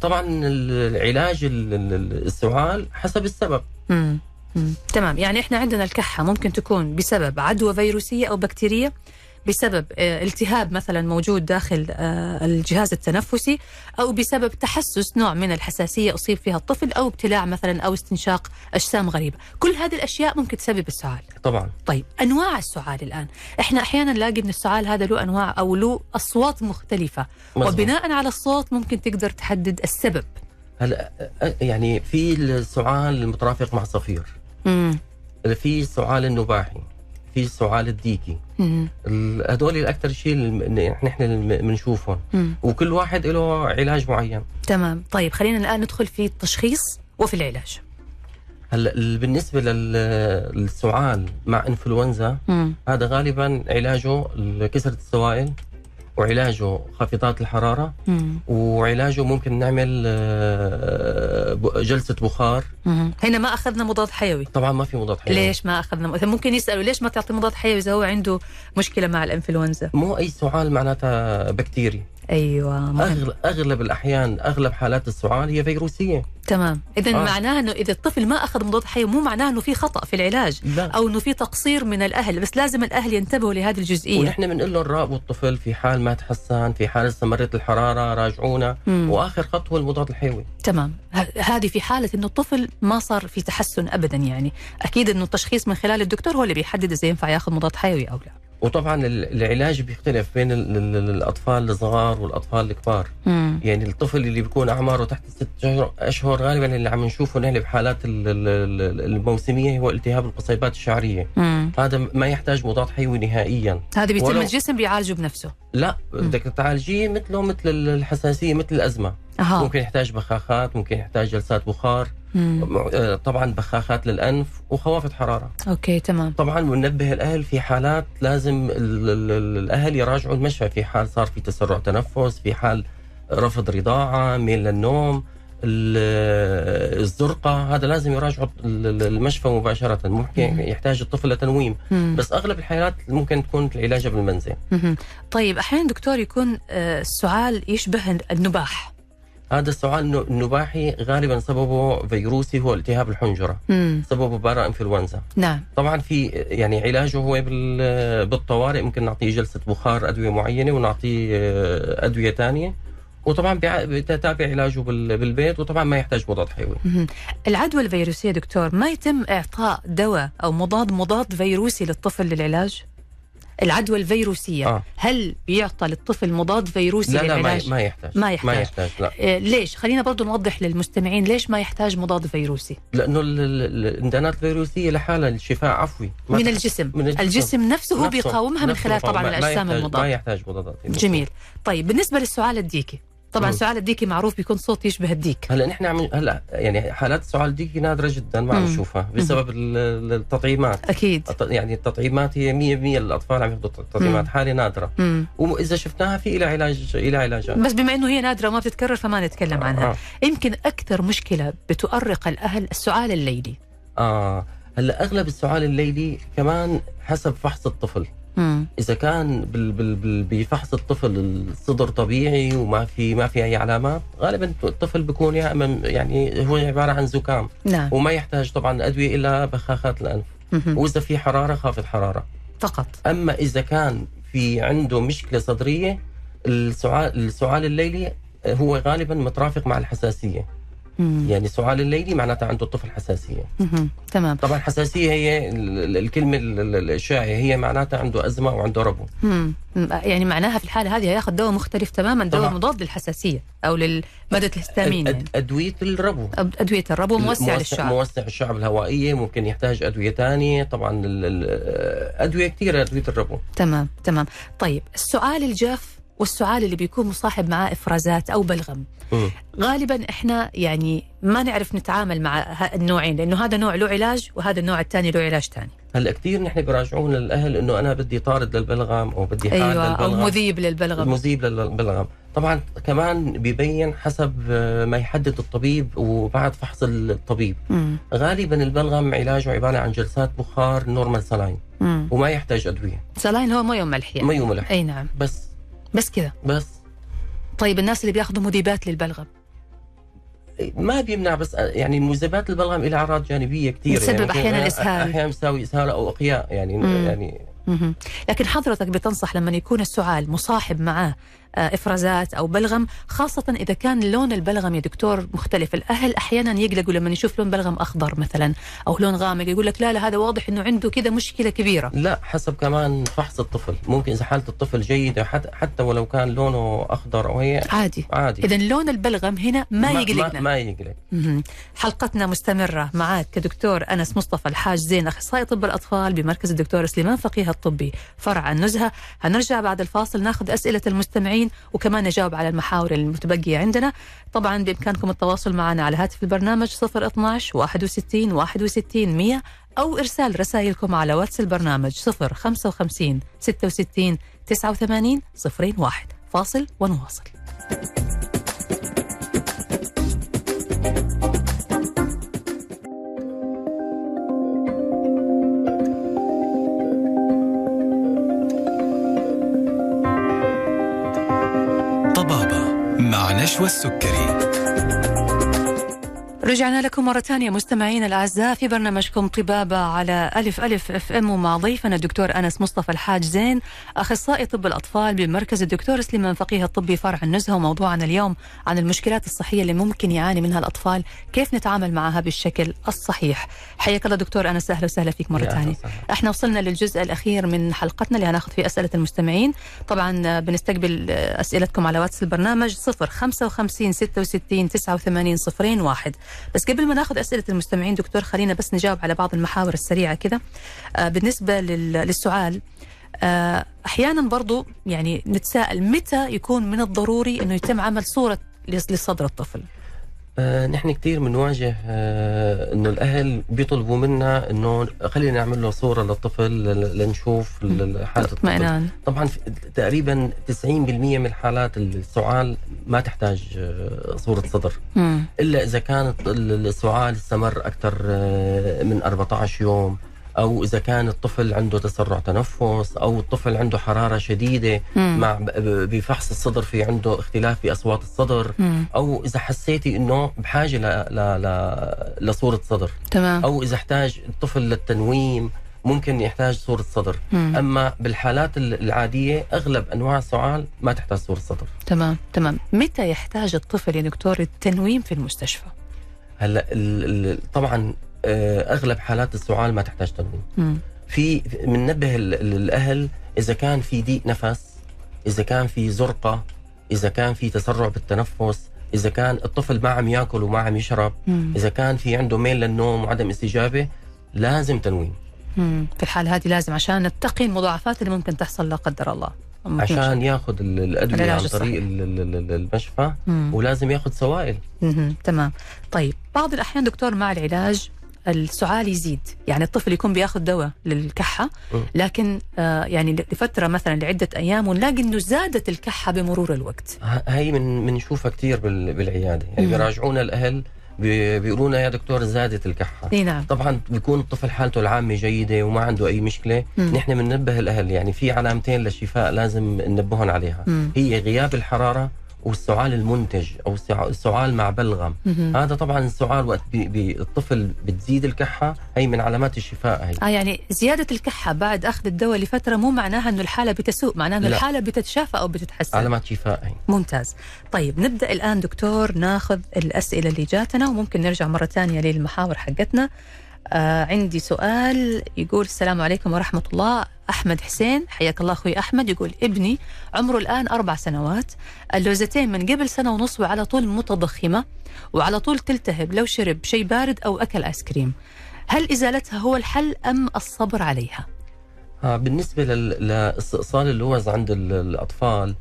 طبعا ال- العلاج ال- ال- السعال حسب السبب. مم. مم. تمام يعني إحنا عندنا الكحة ممكن تكون بسبب عدوى فيروسية أو بكتيرية بسبب آه، التهاب مثلا موجود داخل آه، الجهاز التنفسي أو بسبب تحسس نوع من الحساسية أصيب فيها الطفل أو ابتلاع مثلا أو استنشاق أجسام غريبة، كل هذه الأشياء ممكن تسبب السعال. طبعا طيب أنواع السعال الآن، إحنا أحيانا نلاقي إن السعال هذا له أنواع أو له أصوات مختلفة مظبوط. وبناء على الصوت ممكن تقدر تحدد السبب. هلا يعني في السعال المترافق مع صفير. امم في السعال النباحي في السعال الديكي. ال- هدول الأكثر شيء نحن بنشوفهم وكل واحد له علاج معين. تمام. طيب خلينا الآن ندخل في التشخيص وفي العلاج. هلا ال- بالنسبة لل- للسعال مع إنفلونزا مم. هذا غالبا علاجه كسرة السوائل. وعلاجه خافضات الحرارة. مم. وعلاجه ممكن نعمل آه، جلسة بخار. مم. هنا ما أخذنا مضاد حيوي. طبعا ما في مضاد حيوي. ليش ما أخذنا إذا ممكن يسألوا ليش ما تعطي مضاد حيوي إذا هو عنده مشكلة مع الإنفلونزا؟ مو أي سعال معناتها بكتيري أيوة مهم. أغلب, الأحيان أغلب حالات السعال هي فيروسية. تمام. إذا آه. معناه إنه إذا الطفل ما أخذ مضاد حيوي مو معناه إنه في خطأ في العلاج لا. أو إنه في تقصير من الأهل بس لازم الأهل ينتبهوا لهذه الجزئية. ونحن بنقول لهم راقبوا الطفل في حال ما تحسن في حال استمرت الحرارة راجعونا. مم. وآخر خطوة المضاد الحيوي. تمام. هذه في حالة إنه الطفل ما صار في تحسن أبدا يعني. أكيد إنه التشخيص من خلال الدكتور هو اللي بيحدد إذا ينفع ياخذ مضاد حيوي أو لا. وطبعا ال- العلاج بيختلف بين ال- ال- ال- الأطفال الصغار والأطفال الكبار. مم. يعني الطفل اللي بيكون أعماره تحت ست أشهر غالبا اللي عم نشوفه نحن بحالات ال- ال- ال- الموسمية هو التهاب القصيبات الشعرية. مم. هذا ما يحتاج مضاد حيوي نهائيا. هذا بيتم ولو- الجسم بيعالجه بنفسه. لا بدك تعالجيه مثله مثل الحساسية مثل الأزمة. أها. ممكن يحتاج بخاخات ممكن يحتاج جلسات بخار. مم. آه، طبعا بخاخات للأنف وخوافض حرارة أوكي تمام طبعا بننبه الأهل في حالات لازم ال- ال- ال- الأهل يراجعوا المشفى في حال صار في تسرع تنفس في حال رفض رضاعة ميل للنوم ال- الزرقة هذا لازم يراجعوا ال- ال- المشفى مباشرة ممكن مم. يحتاج الطفل لتنويم مم. بس أغلب الحالات ممكن تكون العلاج بالمنزل. طيب أحيانا دكتور يكون آه، السعال يشبه النباح هذا السؤال النو- النباحي غالبا سببه فيروسي هو التهاب الحنجرة. مم. سببه بارا إنفلونزا. نعم. طبعا في يعني علاجه هو بال- بالطوارئ. ممكن نعطيه جلسة بخار أدوية معينة ونعطيه آه، أدوية ثانية وطبعا بتتابع علاجه بال- بالبيت وطبعا ما يحتاج مضاد حيوي. العدوى الفيروسية دكتور ما يتم إعطاء دواء أو مضاد مضاد فيروسي للطفل للعلاج؟ العدوى الفيروسية. آه. هل بيعطى للطفل مضاد فيروسي لا لا ما, للعلاج؟ ما يحتاج. ما يحتاج. ما يحتاج. لا. آه، ليش؟ خلينا برضو نوضح للمستمعين ليش ما يحتاج مضاد فيروسي. لأنه ال- ال- الانتانات الفيروسية لحالها الشفاء عفوي. من الجسم. من الجسم. الجسم نفسه نفسه- بيقاومها من نفسه خلال بيقاوم. طبعا. ما- ما الأجسام يحتاج- المضادة. ما يحتاج مضادات جميل. طيب بالنسبة للسعال الديكي طبعا مم. سعال الديكي معروف بيكون صوت يشبه الديك هلا نحن عم هلا يعني حالات السعال دي نادرة جدا ما عم. نشوفها بسبب ال- ال- التطعيمات أكيد يعني التطعيمات هي 100% الأطفال عم ياخذوا تطعيمات مم. حالة نادرة مم. واذا شفناها في لها علاج لها علاجات بس بما إنه هي نادرة وما بتتكرر فما نتكلم عنها آه. يمكن أكثر مشكلة بتؤرق الأهل السعال الليلي آه هلا أغلب السعال الليلي كمان حسب فحص الطفل مم. إذا كان بال بال بال بفحص الطفل الصدر طبيعي وما في ما في أي علامات غالبا الطفل بيكون يا إما يعني هو عبارة عن زكام. نعم. وما يحتاج طبعا أدوية إلا بخاخات الأنف. مهم. وإذا في حرارة خافض حرارة. فقط. أما إذا كان في عنده مشكلة صدرية السعال السعال الليلي هو غالبا مترافق مع الحساسية. مم. يعني سعال الليلي معناتها عنده الطفل حساسية مهم. تمام طبعا حساسية هي ال- ال- الكلمة ال- ال- الشائعه هي معناتها عنده أزمة وعنده ربو مم. يعني معناها في الحالة هذه ياخذ دواء مختلف تماما دواء طبعا. مضاد للحساسية أو للمادة الهستامين يعني. أدوية الربو أدوية الربو موسع موسع, للشعب موسع الشعب الهوائيه ممكن يحتاج أدوية ثانية طبعا أدوية كثيره ادويه الربو تمام تمام طيب السعال الجاف والسعال اللي بيكون مصاحب معاه إفرازات أو بلغم. مم. غالبا إحنا يعني ما نعرف نتعامل مع النوعين لأنه هذا نوع له علاج وهذا النوع الثاني له علاج ثاني. هلأ كثير نحن بيراجعونا الاهل إنه أنا بدي طارد للبلغم أو بدي أيوه أو للبلغم. مذيب للبلغم. مذيب للبلغم. طبعا كمان ببين حسب ما يحدد الطبيب وبعد فحص الطبيب. مم. غالبا البلغم علاجه عبارة عن جلسات بخار normal saline مم. وما يحتاج أدوية. saline هو مي وملح يعني. مي وملح أي نعم. بس بس كذا بس طيب الناس اللي بياخذوا مذيبات للبلغم ما بيمنع بس يعني مذيبات البلغم لها أعراض جانبية كثيرة بتسبب يعني أحياناً إسهال. أحيانا بتساوي إسهال أو أقياء يعني مم. يعني مهم. لكن حضرتك بتنصح لما يكون السعال مصاحب معاه إفرازات أو بلغم خاصة إذا كان لون البلغم يا دكتور مختلف. الأهل أحيانا يقلقوا لما يشوف لون بلغم أخضر مثلا أو لون غامق يقول لك لا لا هذا واضح إنه عنده كذا مشكلة كبيرة. لا حسب كمان فحص الطفل. ممكن إذا حالة الطفل جيدة حتى حتى ولو كان لونه أخضر أو هيك عادي. عادي. اذا لون البلغم هنا ما, ما, يقلقنا. ما يقلق. مهم. حلقتنا مستمرة معك كدكتور أنس مصطفى الحاج زين أخصائي طب الأطفال بمركز الدكتور سليمان فقيه الطبي. فرع النزهة. هنرجع بعد الفاصل ناخذ أسئلة المستمعين. وكمان نجاوب على المحاور المتبقية عندنا. طبعا بإمكانكم التواصل معنا على هاتف البرنامج 012 61 61 100 أو إرسال رسائلكم على واتس البرنامج 055 66 89 01 فاصل ونواصل. نشوى السكري. رجعنا لكم مرة ثانية مستمعينا الأعزاء في برنامجكم طبابة على ألف ألف أف إم ومع ضيفنا الدكتور أنس مصطفى الحاج زين أخصائي طب الأطفال بمركز الدكتور سليمان فقيه الطبي فرع النزهة وموضوعنا اليوم عن المشكلات الصحية اللي ممكن يعاني منها الأطفال كيف نتعامل معها بالشكل الصحيح. حياك الله دكتور أنس أهلا وسهلا فيك مرة ثانية. إحنا وصلنا للجزء الأخير من حلقتنا اللي هناخذ فيه أسئلة المستمعين. طبعا بنستقبل أسئلتكم على واتس البرنامج 0 55 66 89 صفرين واحد. بس قبل ما ناخذ أسئلة المستمعين دكتور خلينا بس نجاوب على بعض المحاور السريعة كذا آه بالنسبة لل- للسعال آه أحيانا برضو يعني نتساءل متى يكون من الضروري إنه يتم عمل صورة لص- لصدر الطفل؟ آه نحن كثير بنواجه آه إنه الأهل بيطلبوا منا إنه خلينا نعمل له صورة للطفل لنشوف ال- حالة الطفل. طبعا تقريبا 90% من الحالات السعال ما تحتاج آه، صورة صدر. مم. إلا إذا كانت ال- السعال استمر أكثر من 14 يوم. أو إذا كان الطفل عنده تسرع تنفس أو الطفل عنده حرارة شديدة مم. مع بفحص الصدر في عنده اختلاف في أصوات الصدر مم. أو إذا حسيتي إنه بحاجة ل... ل... ل... لصورة صدر تمام أو إذا احتاج الطفل للتنويم ممكن يحتاج صورة صدر مم. أما بالحالات ال- العادية أغلب أنواع السعال ما تحتاج صورة صدر تمام تمام متى يحتاج الطفل يا دكتور التنويم في المستشفى هلأ. طبعا أغلب حالات السعال ما تحتاج تنويم. في بننبه ال- ال- الأهل إذا كان في ضيق نفس إذا كان في زرقة إذا كان في تسرع بالتنفس إذا كان الطفل ما عم ياكل وما عم يشرب مم. إذا كان في عنده ميل للنوم وعدم استجابة لازم تنويم مم. في الحالة هذه لازم عشان نتقي المضاعفات اللي ممكن تحصل لا قدر الله عشان ياخذ ال- الأدوية عن. طريق ال- ال- ال- المشفى مم. ولازم ياخذ سوائل. تمام طيب بعض الأحيان دكتور مع العلاج السعال يزيد يعني الطفل يكون بياخذ دواء للكحة مم. لكن آه يعني لفترة مثلا لعدة أيام ونلاقي أنه زادت الكحة بمرور الوقت هي من بنشوفها كثير بال- بالعيادة يعني. بيراجعونا الأهل بي- بيقولوا لنا يا دكتور زادت الكحة نعم طبعا بيكون الطفل حالته العامة جيدة وما عنده أي مشكلة مم. نحن بننبه الأهل يعني في علامتين للشفاء لازم ننبههم عليها مم. هي غياب الحرارة والسعال المنتج أو السع- السعال مع بلغم. هذا طبعا السعال وقت بي بي الطفل بتزيد الكحة هي من علامات الشفاء هي. آه يعني زيادة الكحة بعد أخذ الدواء لفترة مو معناها أنه الحالة بتسوء معناها أنه لا. الحالة بتتشافى أو بتتحسن. علامات شفاء هي. ممتاز. طيب نبدأ الآن دكتور ناخذ الأسئلة اللي جاتنا وممكن نرجع مرة ثانية للمحاور حقتنا. آه عندي سؤال يقول السلام عليكم ورحمة الله. أحمد حسين حياك الله أخوي أحمد يقول ابني عمره الآن أربع سنوات اللوزتين من قبل سنة ونص وعلى طول متضخمة وعلى طول تلتهب لو شرب شيء بارد أو أكل آيس كريم هل إزالتها هو الحل أم الصبر عليها؟ آه بالنسبة لاستئصال اللوز عند ال- الأطفال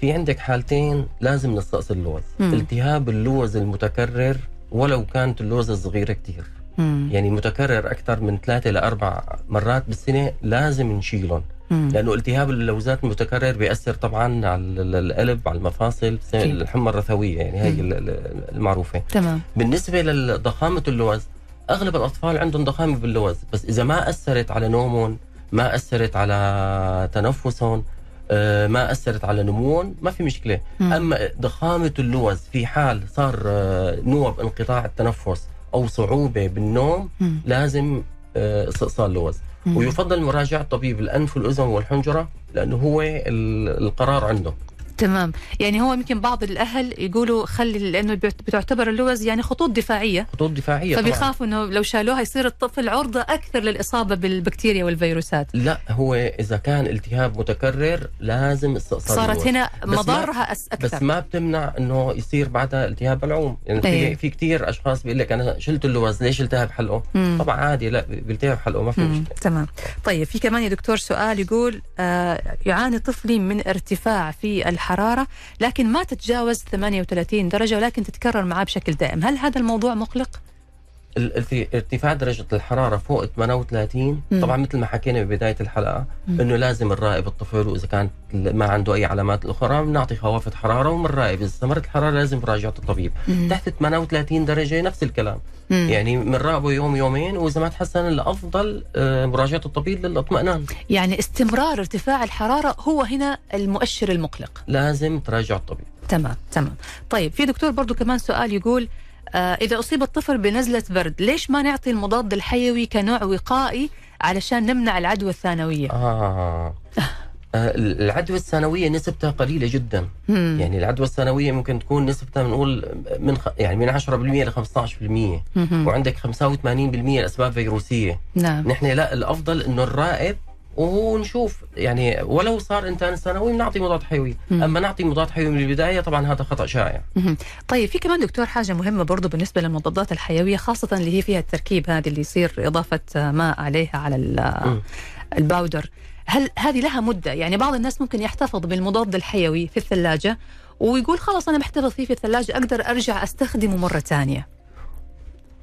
في عندك حالتين لازم نستأصل اللوز مم. التهاب اللوز المتكرر ولو كانت اللوزة صغيرة كتير مم. يعني متكرر أكثر من ثلاثة لأربع مرات بالسنة لازم نشيلهم مم. لأنه التهاب اللوزات المتكرر بيأثر طبعا على ال- القلب على المفاصل. الحمى الرثوية يعني هي مم. ال- ال- المعروفة تمام بالنسبة لضخامة اللوز أغلب الأطفال عندهم ضخامة باللوز بس إذا ما أثرت على نومهم ما أثرت على تنفسهم آه، ما أثرت على نموهم ما في مشكلة مم. أما ضخامة اللوز في حال صار آه، نوع انقطاع التنفس أو صعوبة بالنوم مم. لازم آه، استئصال لوز مم. ويفضل مراجعة طبيب الأنف والأذن والحنجرة لأنه هو ال- القرار عنده تمام. يعني هو يمكن بعض الأهل يقولوا خلي لأنه بتعتبر اللوز يعني خطوط دفاعية. خطوط دفاعية طبعا. فبيخافوا إنه لو شالوها يصير الطفل عرضة أكثر للإصابة بالبكتيريا والفيروسات. لا هو إذا كان التهاب متكرر لازم استئصال صارت اللوز. هنا مضارها أكثر بس ما بتمنع إنه يصير بعدها التهاب بلعوم يعني إيه. في في كثير أشخاص بيقول لك أنا شلت اللوز ليش التهب حلقه؟ مم. طبعا عادي لا بيلتهب حلقه ما في. مشكلة. تمام. طيب في كمان يا دكتور سؤال يقول آه يعاني طفلي من ارتفاع في الحرارة لكن ما تتجاوز 38 درجة ولكن تتكرر معاه بشكل دائم. هل هذا الموضوع مقلق؟ ارتفاع درجة الحرارة فوق 38 مم. طبعا مثل ما حكينا ببداية الحلقة مم. إنه لازم نراقب الطفل وإذا كان ما عنده أي علامات أخرى بنعطي خوافض حرارة وبنراقب إذا استمرت الحرارة لازم مراجعة الطبيب مم. تحت 38 درجة نفس الكلام مم. يعني بنراقبه يوم يومين وإذا ما تحسن الأفضل آه، مراجعة الطبيب للاطمئنان يعني استمرار ارتفاع الحرارة هو هنا المؤشر المقلق لازم تراجع الطبيب تمام تمام طيب في دكتور برضو كمان سؤال يقول إذا أصيب الطفل بنزلة برد ليش ما نعطي المضاد الحيوي كنوع وقائي علشان نمنع العدوى الثانوية آه. آه، العدوى الثانوية نسبتها قليلة جدا مم. يعني العدوى الثانوية ممكن تكون نسبتها بنقول من خ... يعني من 10% ل 15% مهم. وعندك 85% الاسباب فيروسية نعم نحن لا الأفضل إنه نراقب ونشوف يعني ولو صار انتان ثانوي بنعطي مضاد حيوي مم. أما نعطي مضاد حيوي من البداية طبعا هذا خطأ شائع مهم. طيب في كمان دكتور حاجة مهمة برضو بالنسبة للمضادات الحيوية خاصة اللي هي فيها التركيب هذه اللي يصير إضافة ماء عليها على ال- مم. الباودر هل هذه لها مدة يعني بعض الناس ممكن يحتفظ بالمضاد الحيوي في الثلاجة ويقول خلاص أنا محتفظ فيه في الثلاجة أقدر أرجع أستخدمه مرة ثانية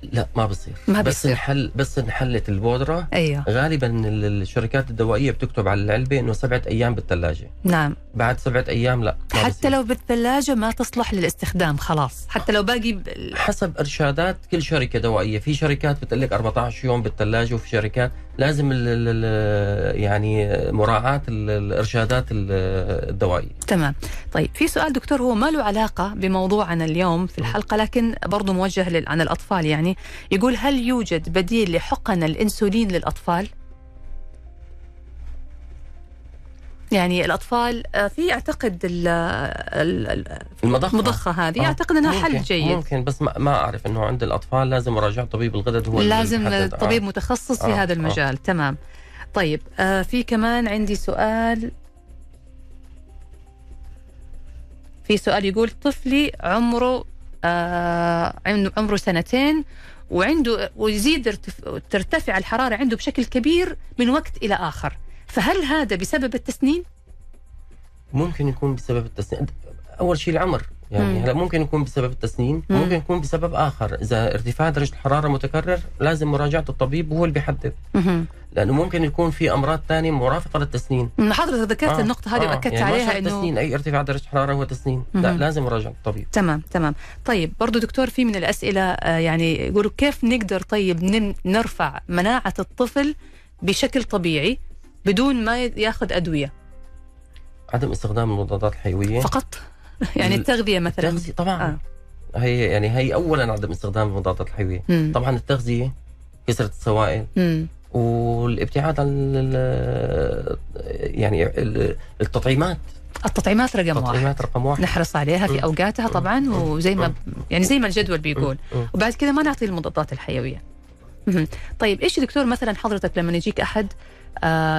لا ما بصير. ما بس بيصير. نحل بس انحلت البودرة. أيوه. غالبا ال- الشركات الدوائية بتكتب على العلبة إنه سبعة أيام بالثلاجة. نعم. بعد سبعة أيام لا ما حتى بصير. لو بالثلاجة ما تصلح للاستخدام خلاص. حتى لو باقي ب... حسب إرشادات كل شركة دوائية. في شركات بتقول لك 14 يوم بالثلاجة وفي شركات لازم ال ال يعني مراعاة ال- الإرشادات ال- الدوائية. تمام. طيب في سؤال دكتور هو ما له علاقة بموضوعنا اليوم في الحلقة لكن برضو موجه. عن الأطفال يعني يقول هل يوجد بديل لحقن الأنسولين للأطفال؟ يعني الأطفال آه، في ال- ال- ال- المضخة. المضخة هذه. آه، أعتقد أنها ممكن حل جيد. ممكن بس ما, ما أعرف إنه عند الأطفال لازم مراجعة طبيب الغدد هو لازم. طبيب متخصص في آه، هذا آه. المجال. تمام. طيب آه في كمان عندي سؤال. في سؤال يقول طفلي عمره آه عمره سنتين وعنده ويزيد ترتفع الحرارة عنده بشكل كبير من وقت إلى آخر. فهل هذا بسبب التسنين؟ ممكن يكون بسبب التسنين. أول شيء العمر. يعني مم. هلا ممكن يكون بسبب التسنين مم. ممكن يكون بسبب آخر. إذا ارتفاع درجة الحرارة متكرر لازم مراجعة الطبيب وهو اللي بيحدد. لأنه ممكن يكون في أمراض ثانية مرافقة للتسنين. حضرتك ذكرت آه، النقطة هذه آه، وأكدت يعني عليها إنه تسنين. أي ارتفاع درجة حرارة هو تسنين. لا مهم. لازم مراجعة الطبيب. تمام تمام. طيب برضو دكتور في من الأسئلة آه، يعني يقولوا كيف نقدر طيب نرفع مناعة الطفل بشكل طبيعي بدون ما ياخذ أدوية؟ عدم استخدام المضادات الحيوية. فقط؟ يعني ال- التغذية مثلا التغذية طبعا آه. هي يعني هي اولا عدم استخدام المضادات الحيوية مم. طبعا التغذية كثره السوائل مم. والابتعاد عن يعني ال- التطعيمات التطعيمات رقم واحد التطعيمات رقم واحد نحرص عليها في مم. أوقاتها طبعا. وزي ما. يعني زي ما الجدول بيقول. وبعد كذا ما نعطي المضادات الحيوية مهم. طيب إيش دكتور مثلا حضرتك لما يجيك أحد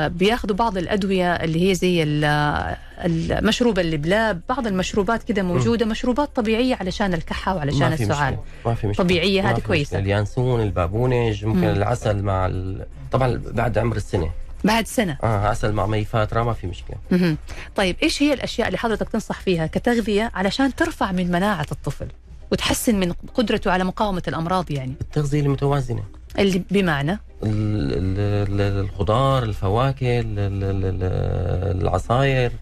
بياخذوا بعض الأدوية اللي هي زي ال- المشروب اللبلاب بعض المشروبات كده موجودة مشروبات طبيعية علشان الكحة وعلشان ما في السعال مشكلة. ما في مشكلة طبيعية، ما هذه. مشكلة. اليانسون البابونج ممكن مم. العسل مع ال... طبعا بعد عمر السنة بعد سنة آه عسل مع مي فاترة ما في مشكلة مهم. طيب إيش هي الأشياء اللي حضرتك تنصح فيها كتغذية علشان ترفع من مناعة الطفل وتحسن من قدرته على مقاومة الأمراض يعني التغذية المتوازنة اللي بمعنى؟ ال- ال- ال- الخضار الفواكه ال- ال- ال- العصاير.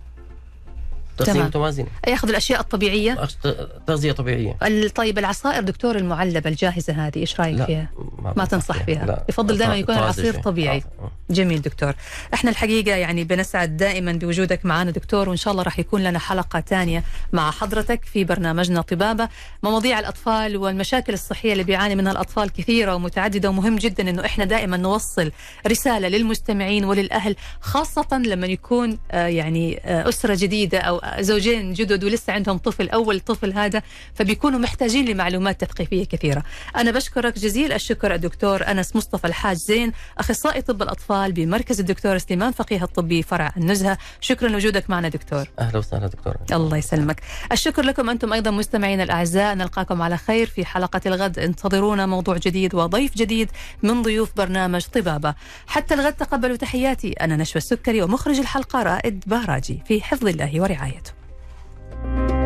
تغذية تمام. متوازنة ياخذ الأشياء الطبيعية أشت- تغذية طبيعية ال- طيب العصائر دكتور المعلبة الجاهزة هذه إيش رأيك لا فيها؟ ما بنصح تنصح فيها. لا. يفضل دايما طا- يكون. العصير طبيعي. آه، آه. جميل دكتور إحنا الحقيقة يعني بنسعد دائما بوجودك معنا دكتور وإن شاء الله راح يكون لنا حلقة ثانية مع حضرتك في برنامجنا طبابة مواضيع الأطفال والمشاكل الصحية اللي بيعاني منها الأطفال كثيرة ومتعددة ومهم جدا أنه إحنا دائما نوصل رسالة للمستمعين وللأهل خاصة لما يكون آه، يعني آه، أسرة جديدة أو زوجين جدد ولسه عندهم طفل أول طفل هذا فبيكونوا محتاجين لمعلومات تثقيفية كثيرة. أنا بشكرك جزيل الشكر الدكتور أنس مصطفى الحاج زين أخصائي طب الأطفال بمركز الدكتور سليمان فقيه الطبي فرع النزهة. شكرا لوجودك معنا دكتور. أهلا وسهلا دكتور. الله يسلمك. الشكر لكم أنتم أيضا مستمعينا الأعزاء. نلقاكم على خير في حلقة الغد. انتظرونا موضوع جديد وضيف جديد من ضيوف برنامج طبابة. حتى الغد تقبلوا تحياتي. أنا نشوى السكري ومخرج الحلقة رائد باراجي في حفظ الله ورعايته. you